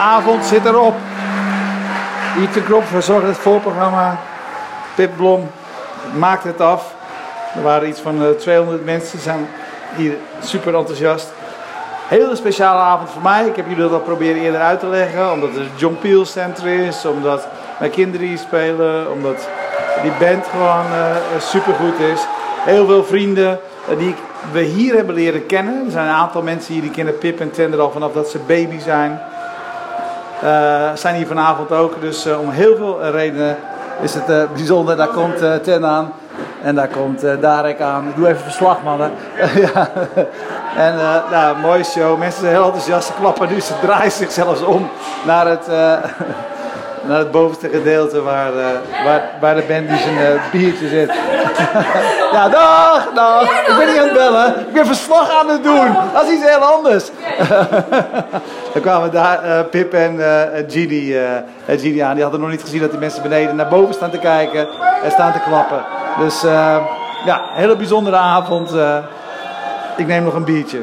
avond zit erop. Ietje Krop verzorgde het voorprogramma. Pip Blom maakte het af. Er waren iets van 200 mensen, die zijn hier super enthousiast. Hele speciale avond voor mij. Ik heb jullie dat proberen eerder uit te leggen. Omdat het John Peel Center is. Omdat mijn kinderen hier spelen. Omdat die band gewoon uh, super goed is. Heel veel vrienden die we hier hebben leren kennen. Er zijn een aantal mensen hier die kennen Pip en Tender al vanaf dat ze baby zijn. Uh, zijn hier vanavond ook. Dus om heel veel redenen is het bijzonder. Daar komt Ten aan. En daar komt Darek aan. Ik doe even verslag, mannen. ja. En uh, nou, mooie show. Mensen zijn heel enthousiast. Ze klappen nu. Ze draaien zich zelfs om naar het, naar het bovenste gedeelte waar, waar, waar de band die zijn biertje zit. ja, dag, dag. Ik ben niet aan het bellen. Ik ben verslag aan het doen. Dat is iets heel anders. Dan kwamen daar Pip en Gidi, Gidi aan. Die hadden nog niet gezien dat die mensen beneden naar boven staan te kijken en staan te klappen. Dus uh, ja, hele bijzondere avond. Uh, ik neem nog een biertje.